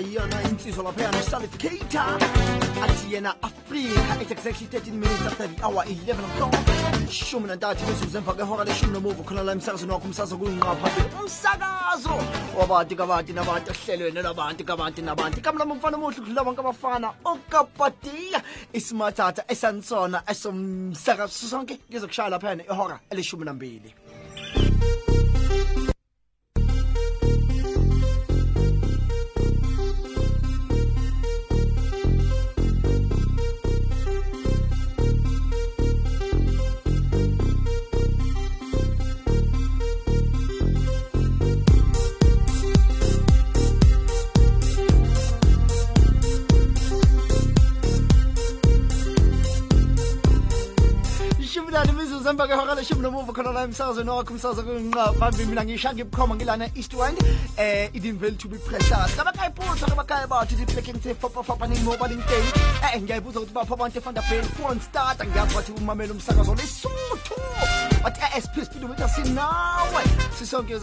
Diana in Isola Piano Salificator Atiena Afrika It executed in minutes after the hour 11 o'clock. Shumna Dati Misu Zempa Gahora De Shumna Muvu Kuna La Msakazo Nwa Kumsakazo Gulu Nwa Papi Umsakazo Wabanti Kabanti Nabanti Hlelweni Nabanti Kabanti Nabanti Kamla Mfana Muhle Kulaba Nkabafana Okapati Isimathatha Esansona Esomsakazo. Sonke Ngizokushaya laphayana ihora elishumi nambili. Nane imizuzu emva kwehora leshumi nomuva khona la emsakazweni wakho umsakazo kuyinqa phambili mina ngisha ngibukhoma ngilana east wind eh didn't to be kabakhayiphuza kabakhaya bathu diplekeng se fopa fopa ni mobile inteng eh ngiyayibuza ukuthi bapha abantu efanda bell phone start ngiyazi bathi umamela umsakazo lesuthu but ASP eh, speedometer sinawe sisonke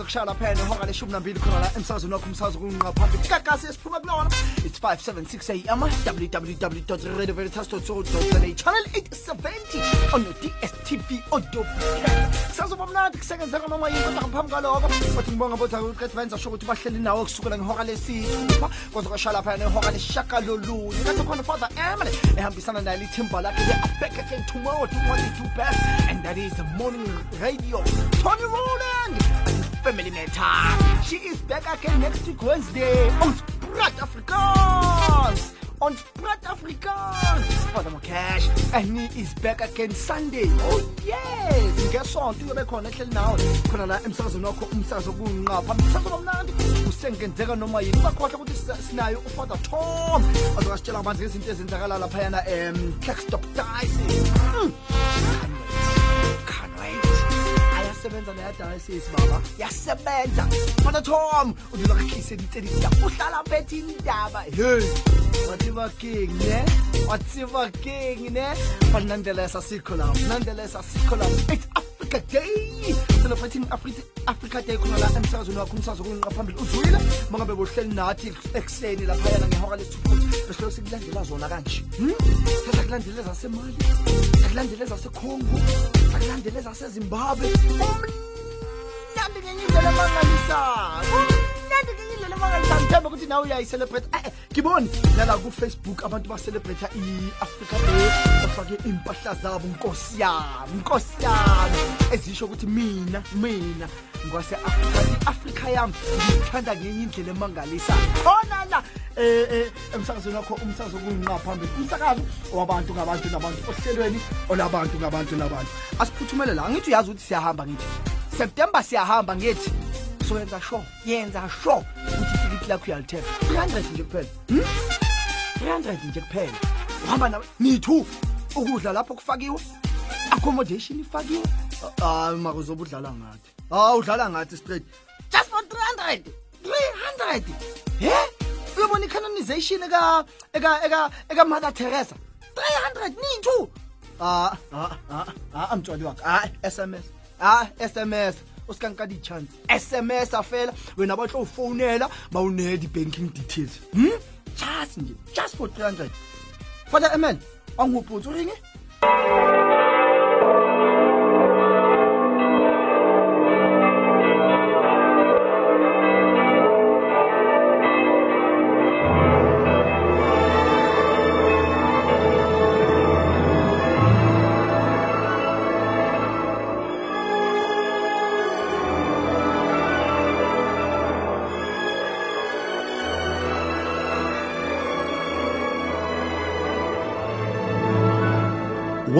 leshumi nambili khona la emsakazweni wakho kuyinqa phambili kakasi esiphuma kulona it's 576 am www.radioveritas.co.za channel 870 on your DSTV audio sazoba noma yini kodwa ngaphambi kwaloko bathi ngibonga sho ukuthi bahleli nawe kusukela lesithupha kanti khona father ehambisana naye lithimba lakhe what do best. And that is the morning radio tony roland family matter she is back again next week wednesday on sprat africans on Sprat Afrikaans. Father Mokash. And he is back again Sunday. Oh yes. Ngesonto uyobe khona ehleli nawe. Khona la emsakazweni wakho umsakazo kunqapha. Umsakazo omnandi. Usengenzeka noma yini. Bakhohle ukuthi sinayo uFather Tom. Azokasitshela abantu ngezinto ezenzakala lapha yana em Klerksdorp Dice. Mm. Can't wait. ayasebenza neyadialysis baba yasebenza fana tom udula kakhise litsedisa uhlala phethe indaba hey wathiba king ne wathiba king ne but nonetheless asikho lapho nonetheless asikho lapho it's africa day. Celebrating africa, africa day khona la emsakazweni wakho umsakazo kunqa phambili uzwile. Uma ngabe bohleli nathi ekuseni laphayana ngehora lesithupha besihloko sikulandela zona kanje. Hmm? sasakulandela ezasemali sakulandela ezasecongo sakulandela ezasezimbabwe umnandi ngenye indlela emangalisayo umnandi ngenye indlela emangalisayo ngithemba ukuthi nawe uyayicelebrate. Eh ngiboni. Nala kufacebook abantu bacelebrate i-africa day bafake iy'mpahla zabo nkosi yami nkosi yami. Ezisho ukuthi mina mina ngwase-afrika i-afrika yami ngiyithanda ngenye indlela emangalisayo khona la eh eh emsakazweni wakho umsakazo kuyinqa phambili. Umsakazo wabantu ngabantu nabantu ohlelweni olabantu ngabantu nabantu. Asiphuthumele la ngithi uyazi ukuthi siyahamba ngithi. September siyahamba ngithi. So yenza sure yenza sure ukuthi itikiti lakho uyalithenga. 300 nje kuphela. Hmm? 300 nje kuphela. Uhamba nawe. Nithu ukudla lapho kufakiwe accommodation ifakiwe. Hayi maka uzobe udlala ngathi. Hawu udlala ngathi straight. Just for 300 300 he? Uyabona i-canonization eka eka eka eka mother teresa? 300 nithu ah ah ah ah mtshwali wakhe. Ah sms ah sms usikanka di-chance. Sms afela wena batlo ufonela bawune di-banking details. Hmm? just nje just for 300 father Emil anguputsi uringe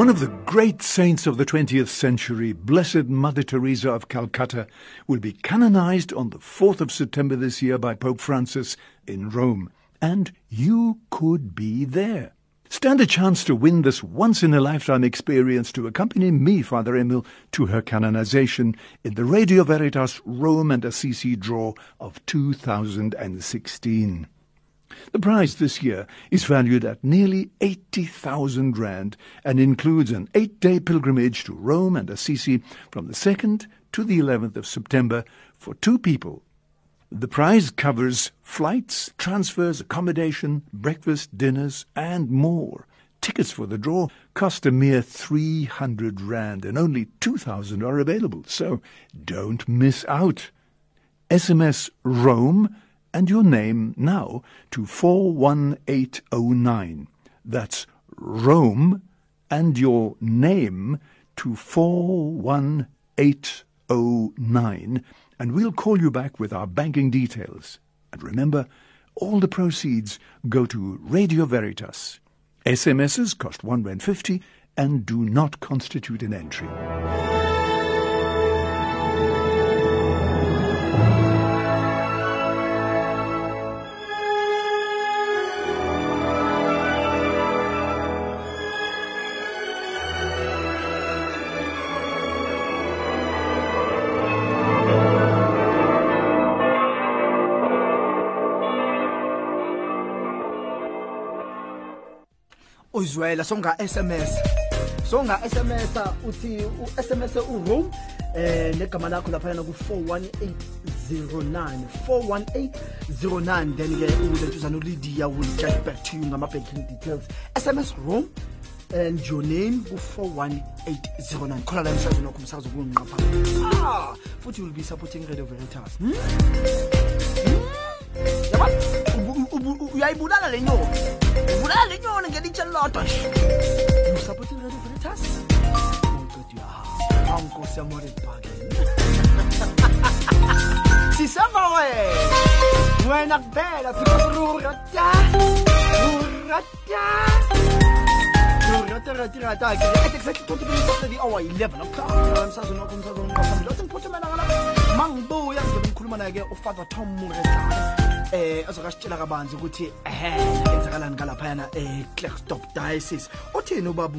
One of the great saints of the 20th century, Blessed Mother Teresa of Calcutta, will be canonized on the 4th of September this year by Pope Francis in Rome. And you could be there. Stand a chance to win this once in a lifetime experience to accompany me, Father Emil, to her canonization in the Radio Veritas Rome and Assisi draw of 2016. The prize this year is valued at nearly 80,000 rand and includes an eight-day pilgrimage to Rome and Assisi from the 2nd to the 11th of September for two people. The prize covers flights, transfers, accommodation, breakfast, dinners, and more. Tickets for the draw cost a mere 300 Rand and only 2,000 are available, so don't miss out. SMS Rome and your name now to 41809. That's Rome and your name to 41809 and we'll call you back with our banking details. And remember, all the proceeds go to Radio Veritas. SMSs cost 1 Rand 50 and do not constitute an entry. Uzwela songa SMS songa SMS uthi u SMS u Rome eh negama lakho lapha na ku 41809 41809 then ke ulentuzana uLydia will get back to you ngama banking details SMS Rome and your name ku 41809 khola la emsakazweni wakho umsakazo kunqapha ah futhi will be supporting Radio Veritas. Hmm? yabona? Uyayibulala lenyoni ubulala lenyoni ngelitshe lodwa usupporting Radio Veritas uqedi ya awunkosi yamore ibhakeni sisema wena kuphela because rurata rurata rurata rata rata ke at exactly 20 minutes after the hour 11 o'clock emsazweni wakho umsazweni ngqaphambi lothi ngiphuthumela ngala mangibuya ngizobe ngikhuluma naye ke ufather Tom Muretana eh azokasitshela kabanzi ukuthi ehe ngalaphayana eh diocese ubaba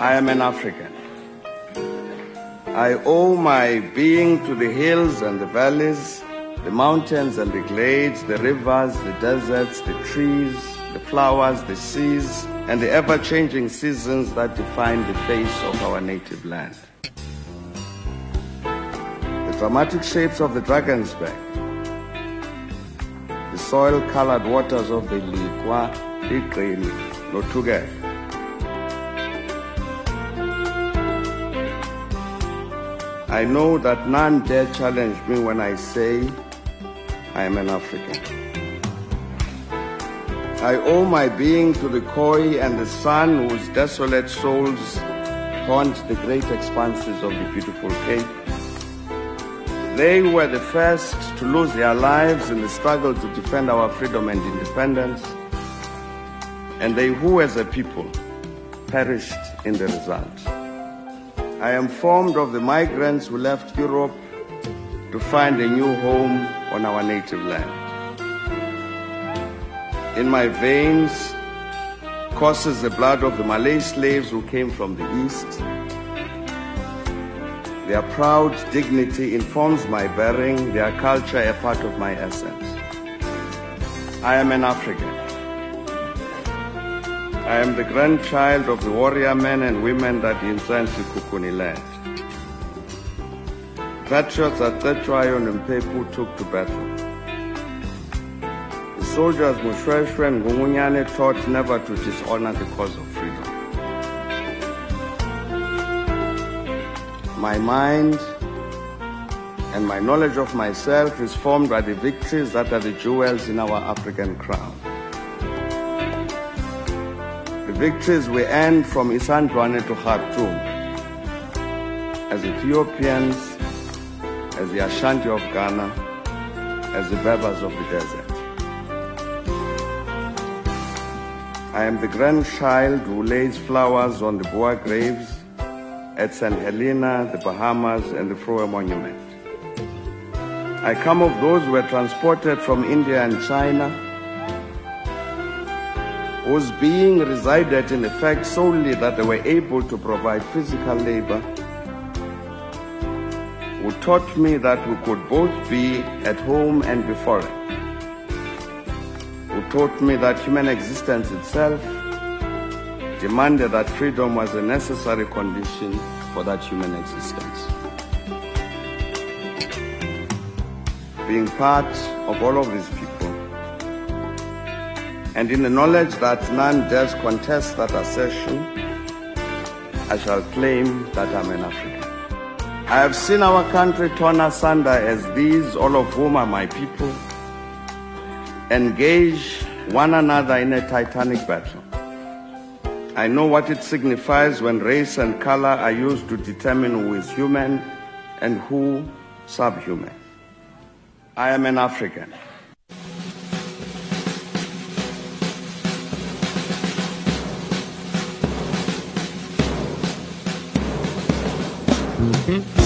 I am an African. I owe my being to the hills and the valleys, the mountains and the glades, the rivers, the deserts, the trees, the flowers, the seas, and the ever changing seasons that define the face of our native land. Dramatic shapes of the Drakensberg, the soil colored waters of the Likwa, Iqini, Notuge, I know that none dare challenge me when I say I am an African. I owe my being to the Khoi and the San whose desolate souls haunt the great expanses of the beautiful Cape. They were the first to lose their lives in the struggle to defend our freedom and independence, and they who, as a people, perished in the result. I am formed of the migrants who left Europe to find a new home on our native land. In my veins courses the blood of the Malay slaves who came from the east. Their proud dignity informs my bearing, their culture a part of my essence. I am an African. I am the grandchild of the warrior men and women that the Kukuni land. Patriots at Cetshwayo and Mphephu took to battle. The soldiers Moshoeshoe and Ngungunyane taught never to dishonor the cause of My mind and my knowledge of myself is formed by the victories that are the jewels in our African crown. The victories we earned from Isandlwana to Khartoum as Ethiopians, as the Ashanti of Ghana, as the Berbers of the desert. I am the grandchild who lays flowers on the Boer graves at St. Helena, the Bahamas, and the Vrouemonument. I come of those who were transported from India and China, whose being resided in fact solely that they were able to provide physical labor, who taught me that we could both be at home and be foreign, who taught me that human existence itself demanded that freedom was a necessary condition for that human existence. being part of all of these people. And in the knowledge that none dares contest that assertion, I shall claim that I'm an African. I have seen our country torn asunder as these, all of whom are my people, engage one another in a titanic battle. I know what it signifies when race and color are used to determine who is human and who subhuman. I am an African. Ati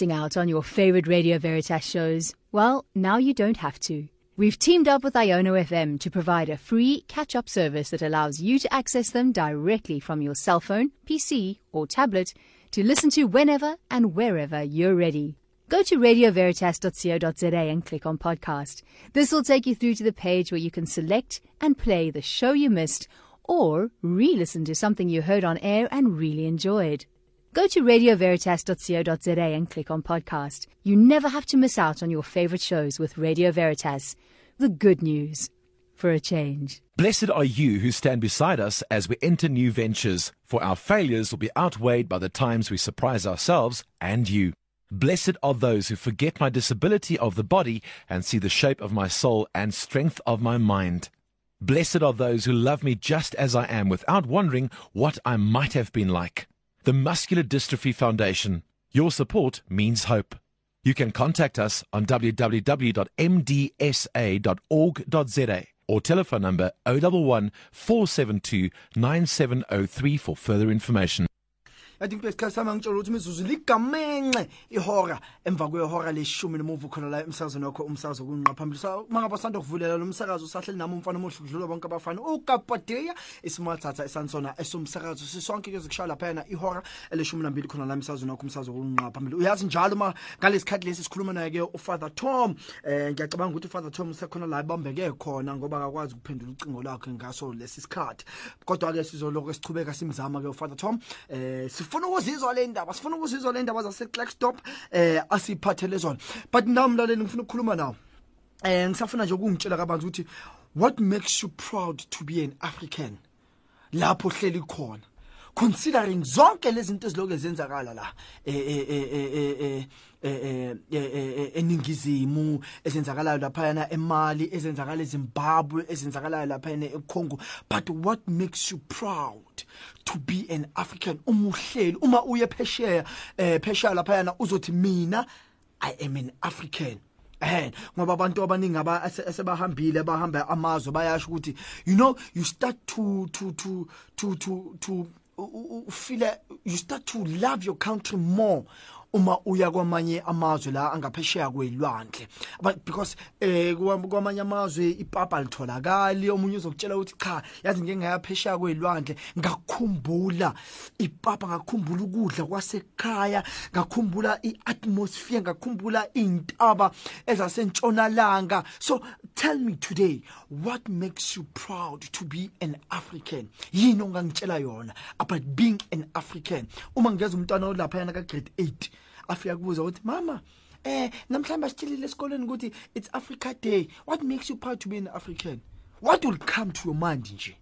missing out on your favorite Radio Veritas shows? Well, now you don't have to. We've teamed up with Iono FM to provide a free catch up service that allows you to access them directly from your cell phone, PC, or tablet to listen to whenever and wherever you're ready. Go to radioveritas.co.za and click on podcast. This will take you through to the page where you can select and play the show you missed or re listen to something you heard on air and really enjoyed. Go to radioveritas.co.za and click on podcast. You never have to miss out on your favorite shows with Radio Veritas. The good news for a change. Blessed are you who stand beside us as we enter new ventures, for our failures will be outweighed by the times we surprise ourselves and you. Blessed are those who forget my disability of the body and see the shape of my soul and strength of my mind. Blessed are those who love me just as I am without wondering what I might have been like the Muscular Dystrophy Foundation. Your support means hope. You can contact us on www.mdsa.org.za or telephone number 011 472 9703 for further information. Yathi impilo isikhathi sami angitshela ukuthi imizuzu ligamenxe ihora. Emva kwehora leshumi nomuva khona la emsakazweni wakho umsakazo kunqa phambili. Mangabe usanda kuvulela lo msakazo usahleli nami umfana omuhle kudlula bonke abafana. Ukapadeya isimathatha esansona esomsakazo. Sisonke ke zikushaya laphayana ihora eleshumi nambili khona la emsakazweni wakho umsakazo kunqa phambili. Uyazi njalo ma ngalesikhathi lesi sikhuluma naye ke ufather tom eh ngiyacabanga ukuthi ufather tom usekhona la ebambeke khona ngoba akakwazi ukuphendula ucingo lakhe ngaso lesi sikhathi. Kodwa ke sizoloko sichubeka simzama ke ufather tom eh sifuna ukuzizwa le ndaba sifuna ukuzizwa le ndaba zase Clarkstop eh asiphathele zona. But nami mlaleli ngifuna ukukhuluma nawe. Eh ngisafuna nje ukungitshela kabanzi ukuthi what makes you proud to be an African? Lapho hleli khona. Considering zonke lezi zinto eziloke zenzakala la eh eh eh eh eh eningizimu ezenzakalayo lapha eMali ezenzakala eZimbabwe ezenzakalayo lapha eCongo but what makes you proud to be an African umuhleli uma uye phesheya eh phesheya lapha yana uzothi mina I am an African eh ngoba abantu abaningi aba asebahambile bahamba amazwe bayasho ukuthi you know you start to to to to to to you start to love your country more. Uma uya kwamanye amazwe la angaphesheya kwelwandle. But because eh kwamanye amazwe ipapa litholakali omunye uzokutshela ukuthi cha yazi ngeke ngayaphesheya kwelwandle ngakukhumbula ipapa ngakukhumbula ukudla kwasekhaya ngakukhumbula iatmosphere ngakukhumbula intaba ezasentshonalanga. So tell me today what makes you proud to be an African? Yini ongangitshela yona about being an African? Uma ngeza umntwana olapha yana ka grade 8 afika kubuza ukuthi mama eh namhlanje sithilile esikoleni ukuthi it's Africa Day. What makes you proud to be an African? What will come to your mind nje?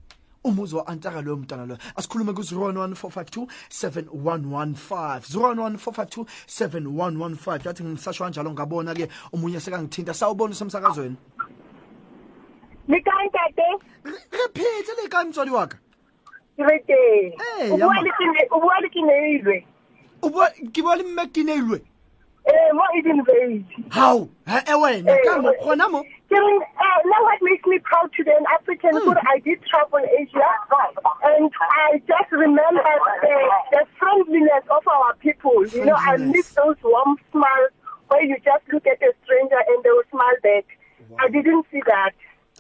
Uma uzo-answera loyo mntwana loyo. Asikhulume ku-01452 7115 01452 7115 yathi ngisasho kanjalo ngabona-ke omunye sekangithinta. Sawubona usemsakazweni? Likae ntate? re phetse le kae motswadi wa ka Re. Teng. O bua ma- le kene o bua le keneilwe. o bua ke bua le mme kineilwe Eh mo Eden Valley. how e wena Eh, ka mo mo Ke re uh, now what makes me proud to be an African Mm. mm. I did travel Asia and I just remember the, the friendliness of our people. You know, I miss those warm smiles where you just look at a stranger and they will smile back. I didn't see that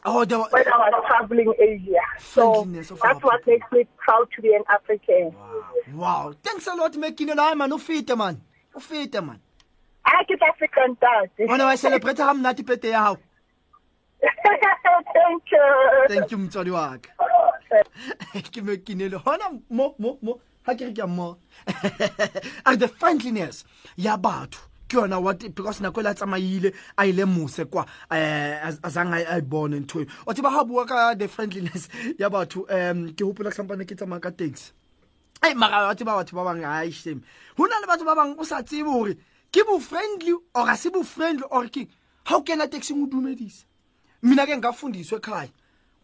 oh there wa- when I was traveling Asia. So that's what makes me proud to be an African. wow. Thanks a lot mme kinelo hayi man ufite man. Ufite man. I get African dad. wena wa celebrate mnati birthday ya hao? Thank you. thank you motswadi wa ka. Ke me kinelo hona mo mo mo. Ha ke re ke a mo and the friendliness ya batho ke yona what because nako la tsamaile a ile mose kwa eh az- azange a ibone ntho o tseba ha bua ka the friendliness ya batho um ke hopola hlampane ke tsamaya ka taxi. Ai mara wa tseba batho ba bang ai shame. Hona le batho ba bang o sa tsebe hore ke bo friendly or ga se bo friendly or ke ha o kena taxi o dumedisa mina ke ngafundiswa ekhaya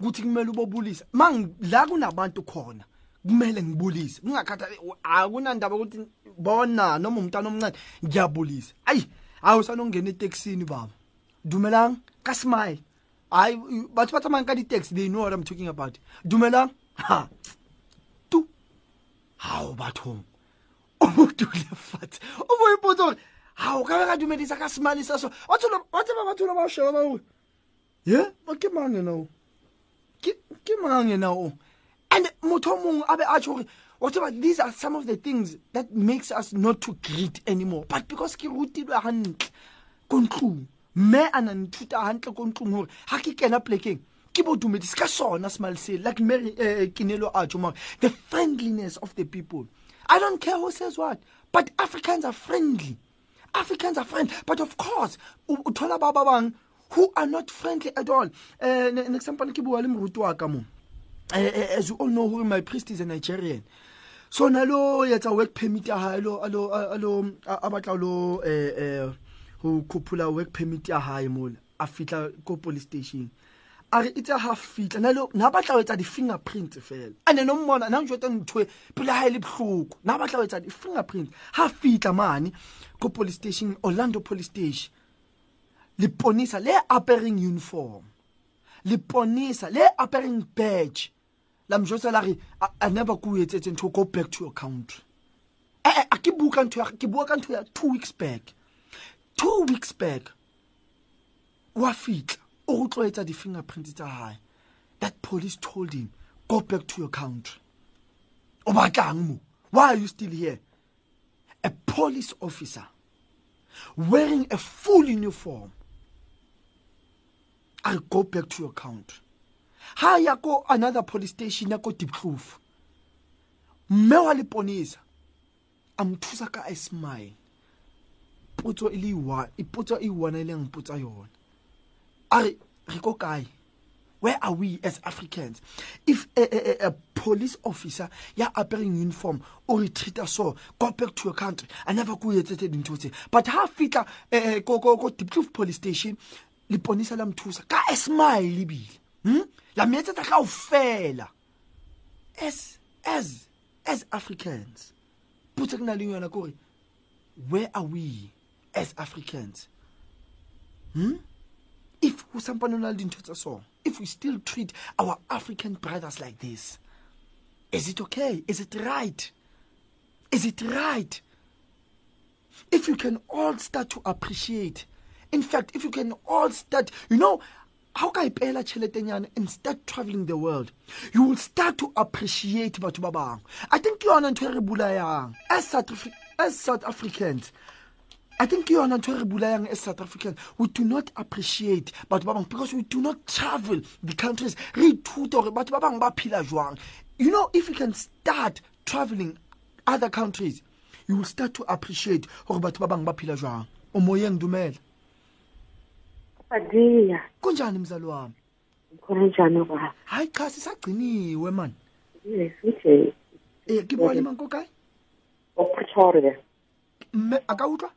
ukuthi kumele ubobulisa mang la kunabantu khona kumele ngibulise kungakhatha akunandaba ukuthi bona noma umntana omncane ngiyabulisa. Ayi awusanongena etekisini baba. Dumelang ka smile hayi batho ba tsamayang ka di-taxi they know what i'm talking about. Dumelang? Ha. Tu. Hao bathong. O bo dule fatshe o bo ipotsa gore ga o ka be ga dumedisa ka semale sa so wa tseba batho la ba sheba ba gore ye? Ba ke mang ena o ke mang ena o and motho mongwe a a tšho whatever these are some of the things that makes us not to greet anymore. But because ke rutilwe gantle ko ntlong. Mme a na nthuta gantle ko ntlong gore ga ke kena plekeng ke bo dumedise ka sona smile sale like mary uh, kinelo a tšho mare the friendliness of the people. I don't care who says what but africans are friendly. Africans are friendly but of course o thola ba ba bang who are not friendly at all. Uh, an example ke bua le moruti wa ka mo. Eh, eh, as you all know who my priest is a nigerian. So na lo yetsa work permit ya hae lo alo alo a batla lo eh eh ho khuphula work permit ya hae mola a fitla ko police station. A re itse ha fitla na lo na batla ho etsa di fingerprints fela. Ane no mmona na njwetsa ntwe pele ha ile bohloko. Na batla ho etsa di fingerprints ha fitla mane ko police station Orlando police station. Liponisa le apering uniform. Liponisa le apering badge. La mjotsa la re a never go etsetse ntho go back to your country eh eh a ke buka ntho ya ke bua ka ntho ya 2 weeks back. 2 weeks back wa fitla o go tloetsa di fingerprints tsa hae. That police told him go back to your country o batlang mo? Why are you still here? A police officer wearing a full uniform I'll go back to your country ha ya ko another police station ya ko Diepkloof. Mme wa leponisa a mthusa ka a smile potso e le wa ipotsa e one e leng potsa yona. A re re ko kae? Where are we as africans? If a, a, a, a police officer ya apering uniform o re treata so go back to your country. A never go etsetse dintho tse. But ha fitla eh, ko ko ko Diepkloof police station leponisa la mthusa. Ka a smile ebile hm la metsetsa kaofela as as as africans. Putse ke na le yona kore where are we as africans? Hmm? If ho sampane na le dintho tsa so if we still treat our african brothers like this is it okay? Is it right? Is it right? If you can all start to appreciate in fact if you can all start you know how can ka ipela tšheletenyana and start traveling the world you will start to appreciate batho ba bangwe i think ke yona ntho e re bulayang as south, as south africans. I think ke yona ntho e re bulayang as South Africans. We do not appreciate batho ba bang because we do not travel the countries. Re ithuta gore batho ba bang ba phela jwang. You know if you can start traveling other countries you will start to appreciate gore batho ba bang ba phela jwang. O moyeng dumela Adiya, kunjani mzali wami khona njani baba? hayi cha sisagciniwe man Yes, nje eh ke bua le mang ko kae o Pretoria. mme a ka utlwa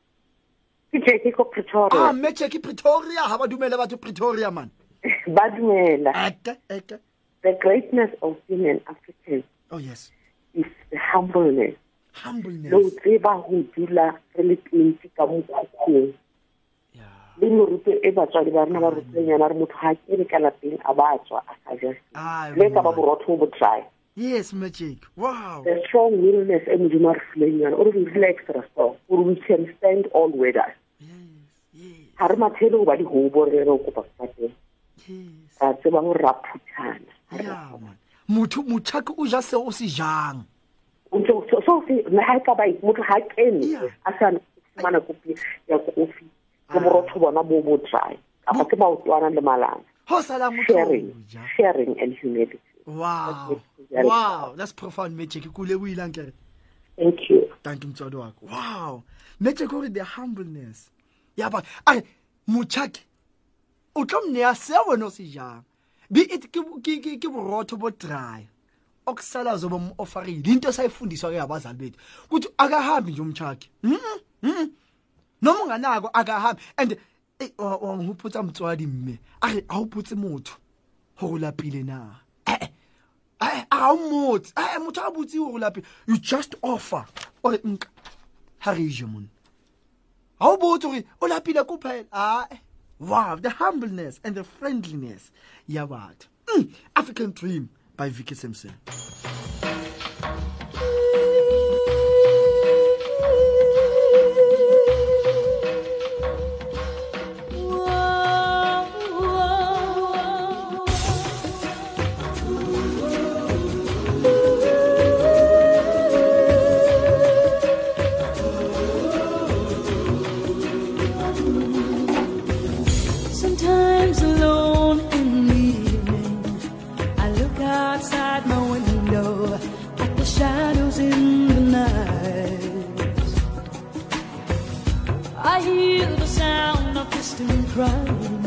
Ke ke ko ah Pretoria. mme che ke pretoria ha ba dumele batho pretoria man Ba dumela. eke eke The greatness of being an African oh yes is the humbleness. Lo humbleness tseba ho dula re le plenty ka mokhukhung. Yeah Le moruto e batswadi ba rena ba rutenyana re motho ha ke re ka lapeng a ba tswa a sa ja. Ah, Le ka ba right. borotho bo try. yes magic wow The strong willness e modimo a re fileng yona o re re extra strong gore we can stand all weathers. yes yes Ha re mathele go ba dihobo re re o kopa sefateng. yes ra tseba gore ra phuthana yeah man motho motšhake o ja seo o se jang so so so se nna ha e ka bai motho ha kene Yeah. a sa fumana kopi ya kofi le borotho bona bo bo dry. Kapa ke baotwana le malana ho sala motho sharing sharing and humility. Wow. Wow that's profound magic ke le builang kere thank you. Thank you mtswadi wow. Magic gore the humbleness. Ya ba a motšhake o tlo mneya se wena o se jang? Be it ke borotho bo dry. Okusala zoba mu-ofarile into sayifundiswa ke abazali bethu. Ukuthi akahambi nje umtshaki Mhm, mhm. Noma unganako akahambi and eh, wa- wangihuphutsa mtswadi mme. A re a o putse motho. Go go lapile na? Eh, eh. Eh, a o mmotse Eh, motho a botse go go lapile you just offer. Ore nka ha re je monna. Ha o botse gore o lapile ko phela ae wow the humbleness and the friendliness. Ya batho. Mm, african dream by vicky simpson of crying,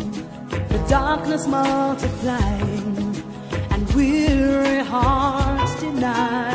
the darkness multiplying, and weary hearts deny.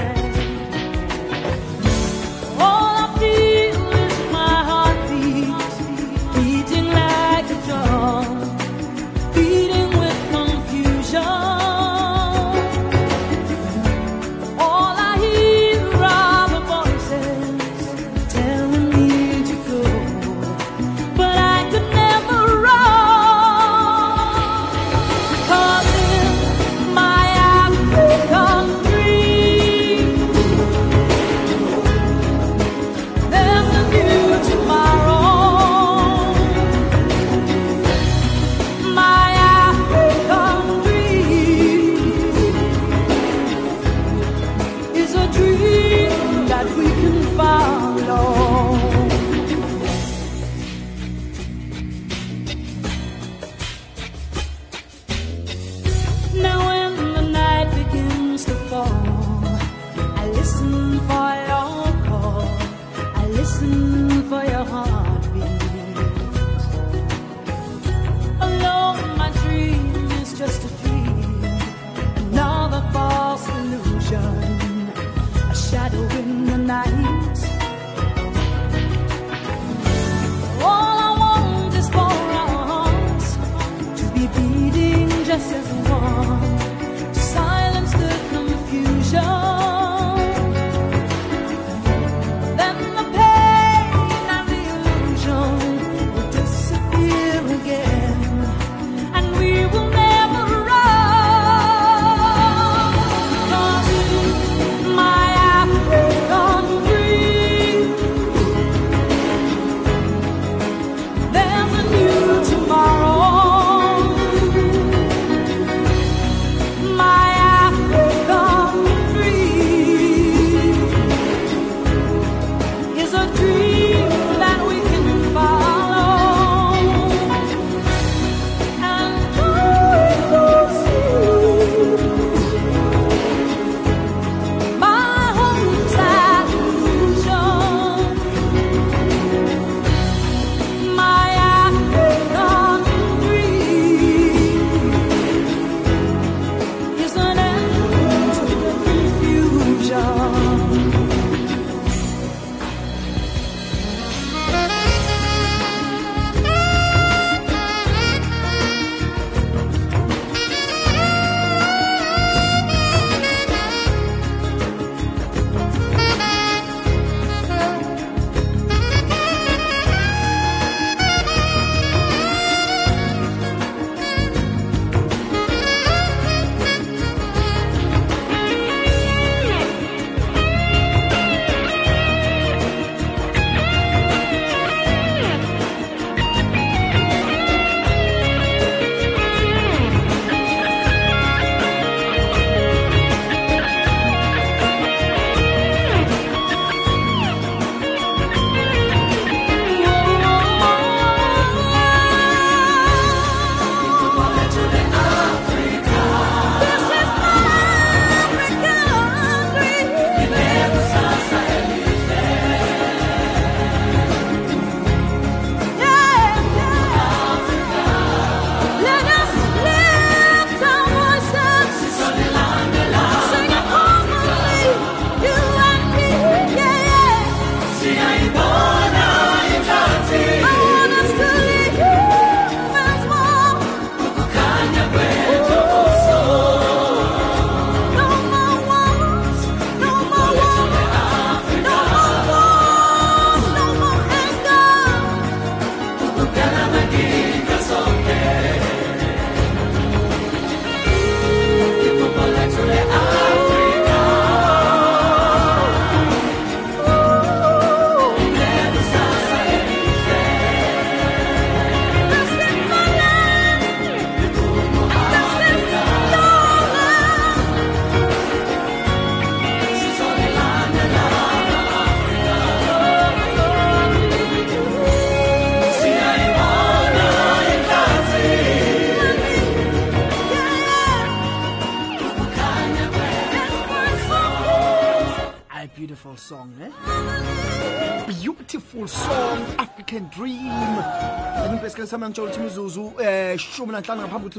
Imizuzu eh shumi nanhlanu ngaphambi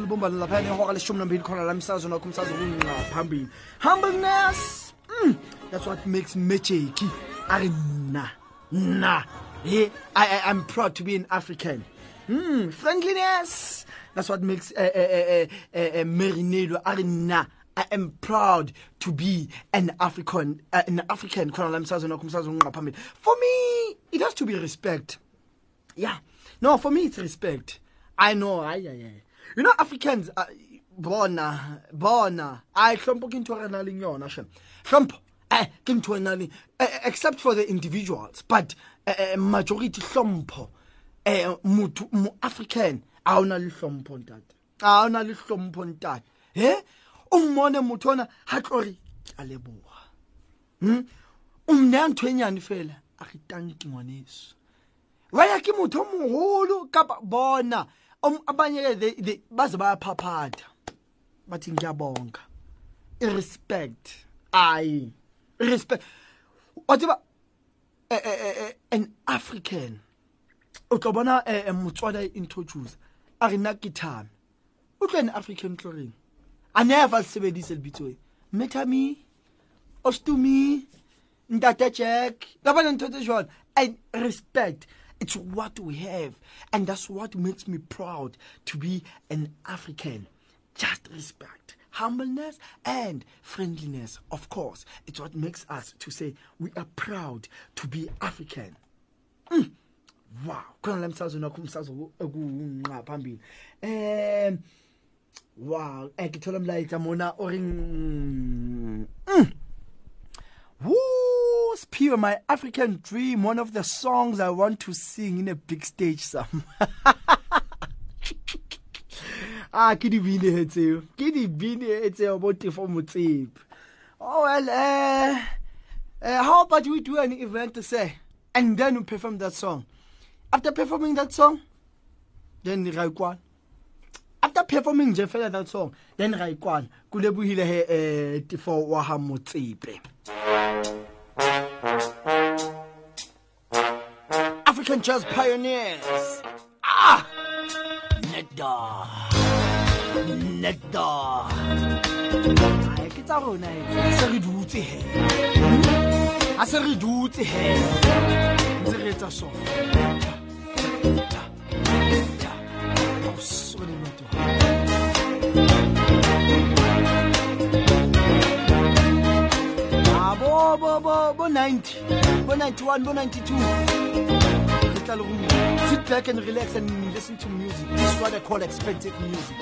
khona la umsakazo kungaphambili. Humbleness. Mm, that's what makes magic. Ari na. Na. Hey, I, I I'm proud to be an African. Mm, friendliness. That's what makes uh, uh, uh, uh, uh, Ari na. I am proud to be an African, uh, an African. For me, it has to be respect. Yeah. No, for me, it's respect. I know. I, yeah, yeah. You know, Africans, uh, bona, bona. I hlompho ke ntho e re na leng yona, shem. Hlompho. Eh, ke ntho e nang le- eh, eh, except for the individuals, but uh, uh, majority hlompho. Eh, motho mo African a ona le hlompho ntate. A ona le hlompho ntate. Eh? O mmone motho ona ha tlore a leboha. Hm? O mneya ntho e nyane fela a re tanki ngwaneso. Waya ke motho o moholo kapa bona om- abanye they- they- baze bayaphaphatha bathi ngiyabonga irespect ayi respect wa tseba eh, eh, eh, eh, an african o tlo bona eh, eh, motswadi a introduce a re nna ke thame. O tlo an african tlo reng a never le sebedise lebitso e metami ostumi ntate jack labana ntho tse jwalo. And respect it's what we have and that's what makes me proud to be an african. Just respect humbleness and friendliness of course. It's what makes us to say we are proud to be african. Mm. wow. Wow. Mm. Woo, Spear, my African dream, one of the songs I want to sing in a big stage some. ah, ke di bine tseo. Ke di bine tseo bo Tefo. Oh well, uh, uh, how about we do an event to say, and then we perform that song. After performing that song, then ra ikwana. After performing je fela that song, then ra ikwana. Kulebohile he eh Tefo wa ha Motsepe. African jazz pioneers. Ah! Nectar. Nectar. Ai, ke tsa rona e. Se re dutse he. A se re dutse he. Ntse re etsa Ah, bo bo bo bo 90 bo 91 bo 92 Room. sit back and relax and listen to music this is what i call expensive music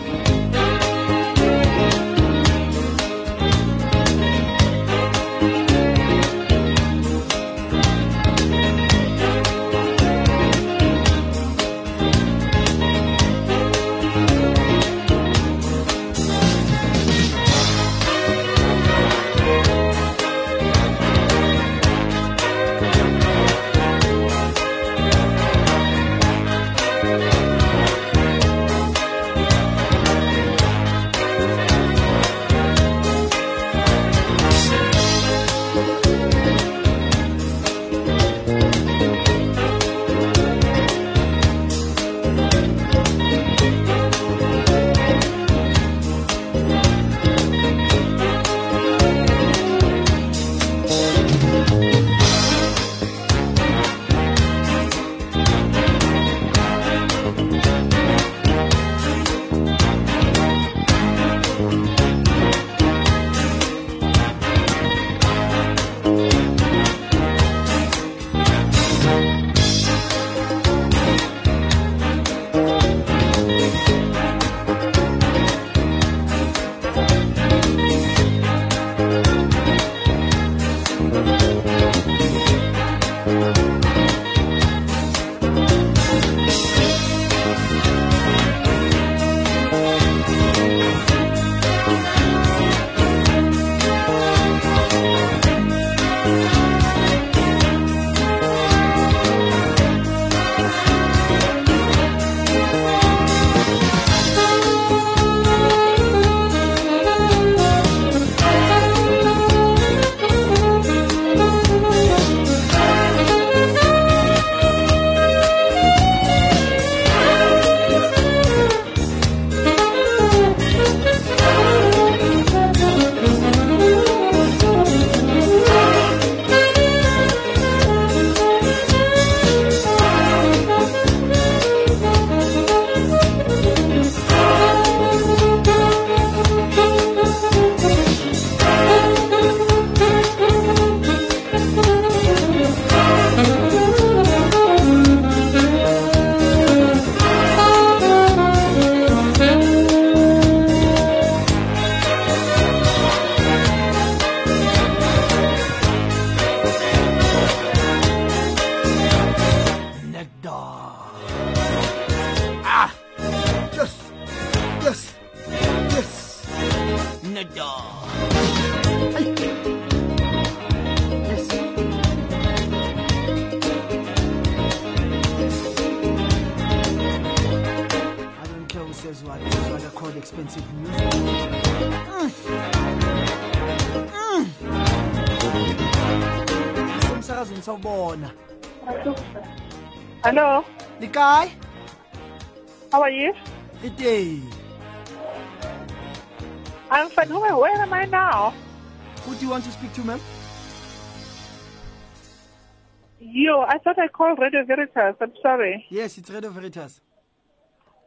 called Radio Veritas. I'm sorry. Yes, it's Radio Veritas.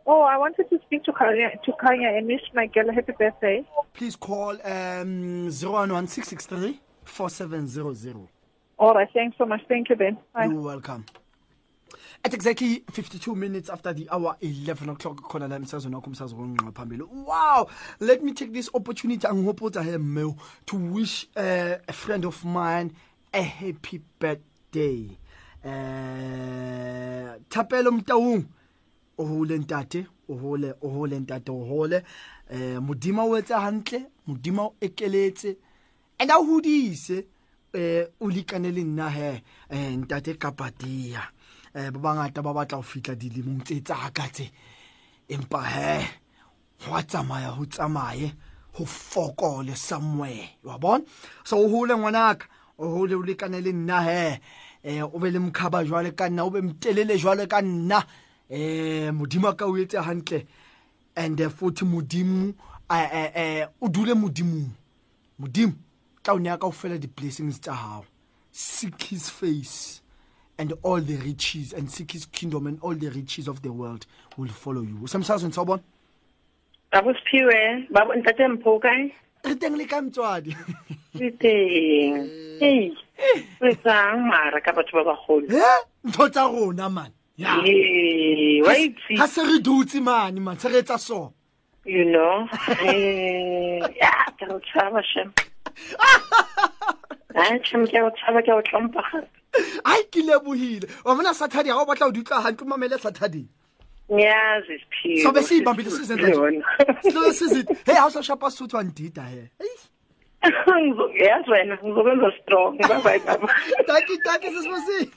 Oh, I wanted to speak to Kanya, to Kanya and wish my girl a happy birthday. Please call um 011663 4700. All right, thanks so much. Thank you, Ben. Bye. You're welcome. At exactly 52 minutes after the hour 11 o'clock, khona la emsazweni wakho umsakazo wonqa phambili. Wow! Let me take this opportunity and hope angihopotsa he Mel to wish uh, a friend of mine a happy birthday. Uh, Thapelo Mtaung. o hole ntate o hole o hole ntate o hole. Eh modima o etsa hantle modima o ekeletse. And a hodise eh o likane le nna he eh ntate kapatia eh ba bangata ba batla ho fitla dilemong tse tsa ka tse. Empa he ho tsamaya ho tsamaye ho fokole somewhere wa bona? So o hole ngwanaka o hole o lekane le nna he. Eh o be le mkhaba jwale ka nna o be mtelele jwale ka nna. Eh modimo ka o etse hantle. And eh, futhi modimo eh, eh, o dule modimong. Modimo tla o neya ka di-blessings tsa seek his face and all the riches and seek his kingdom and all the riches of the world will follow you. Usemsazweni sawubona abusiphiwe babo ntate mpho kae re teng le ka motswadi le teng ei o etsang mara ka batho ba bagolo. Ntho tsa rona man. Ya. Ee, wa itse. ha se re dutse mane man se re etsa so. You know? Ke go tshaba shem. Ai shem ke go tshaba ke go tlompa gape. Ai ke lebohile. Wa bona saturday ha o batla ho di utlwa hantle o mamele saturday? Ngiyazi siphiwe sobe siyibambile sizenza nje siloke sizithi hey ha usashapa suthu andida he yazi wena ngizokwenza strong bye baba taki taki sisibusi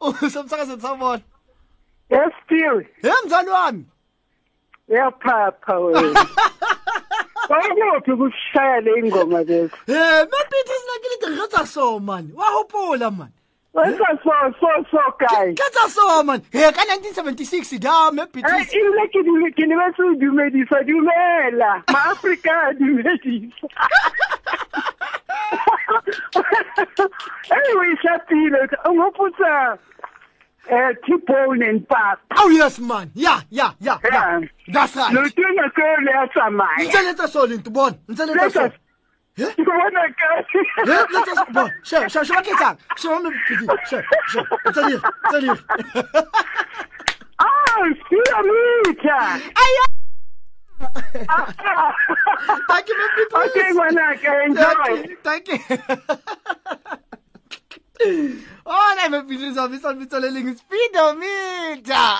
usomsakazeni sawubona yes still hey mzali wami yaphapha wena Wayinophi ukushaya le ingoma lezo? Eh, mapithi sinakile ngikhetha so man. Wahopula man. Wenza so so so guy. Khetha so man. Eh, ka 1976 da mapithi. Eh, ile ke di ke ne ba se dumedisa dumela. Ma Afrika dumedisa. O ngopotsa um t-bone and pap oh yes man yeah yeah yeah yeah that's right leoto ena ke le ya tsamaya ntse letsa so le nto bona ntse letsa so Letsa- ke bona Eh, let's just bon. Sure, sure, sure. Ça? Sure, me petit. Sure, sure. C'est dire, c'est dire. Ah, spiamita. Thank you, my people. Okay, ngwanaka, enjoy. Thank you. Oh, nei, me pitsa sa bitsa bitsa le leng speedometer.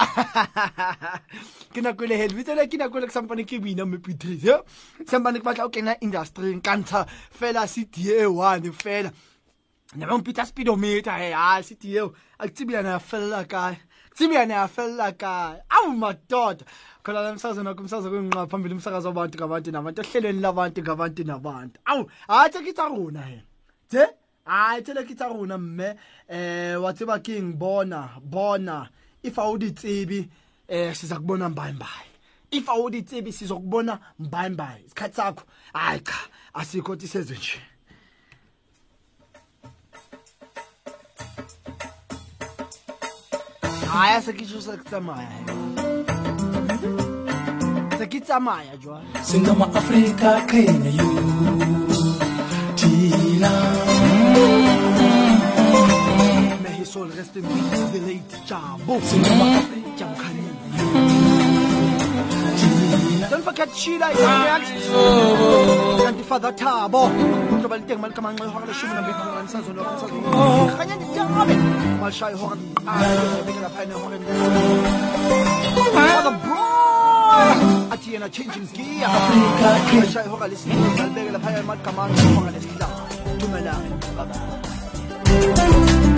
Ke nako le hel bitsa le ke nako le ke sampane ke bina me pitsa. Sampane ke batla o kena industry ka ntsha fela CTA 1 fela. Ne ba mpitsa speedometer he ha CTA eo. A ke tsebia na fella kae. Tsebia na fella kae. awu madoda. Khona la msakazo nakho umsakazo kuyinqa phambili umsakazo wabantu ngabantu nabantu ehlelweni labantu ngabantu nabantu. Awu hayi tekitha rona he je hayi telekitha rona mme eh watseba king bona bona if awuditsebi eh siza kubona mbayi mbayi. If awuditsebi sizokubona mbayi mbayi isikhathi sakho. Hayi cha asikho tisezwe nje. haya se ke tsosa ke tsamaya. Se ke tsamaya jwa singa ma africa qhina yo. Tina may his soul rest in peace the late jabo singa ma africa jabo khani Don't forget Sheila is next. Kanti Father Thabo. Ngoba liteng mali kamanxe ihora leshumi nambili khona nisazona nisazona. Khanya ndiyabe. Mashaya ihora. Ah, beka lapha ihora. Father Bro. athi yena changing gear Africa King. Shaya ihora lesibili ngalibeke laphaya emagqamanga ihora lesihlanu dumelane bye bye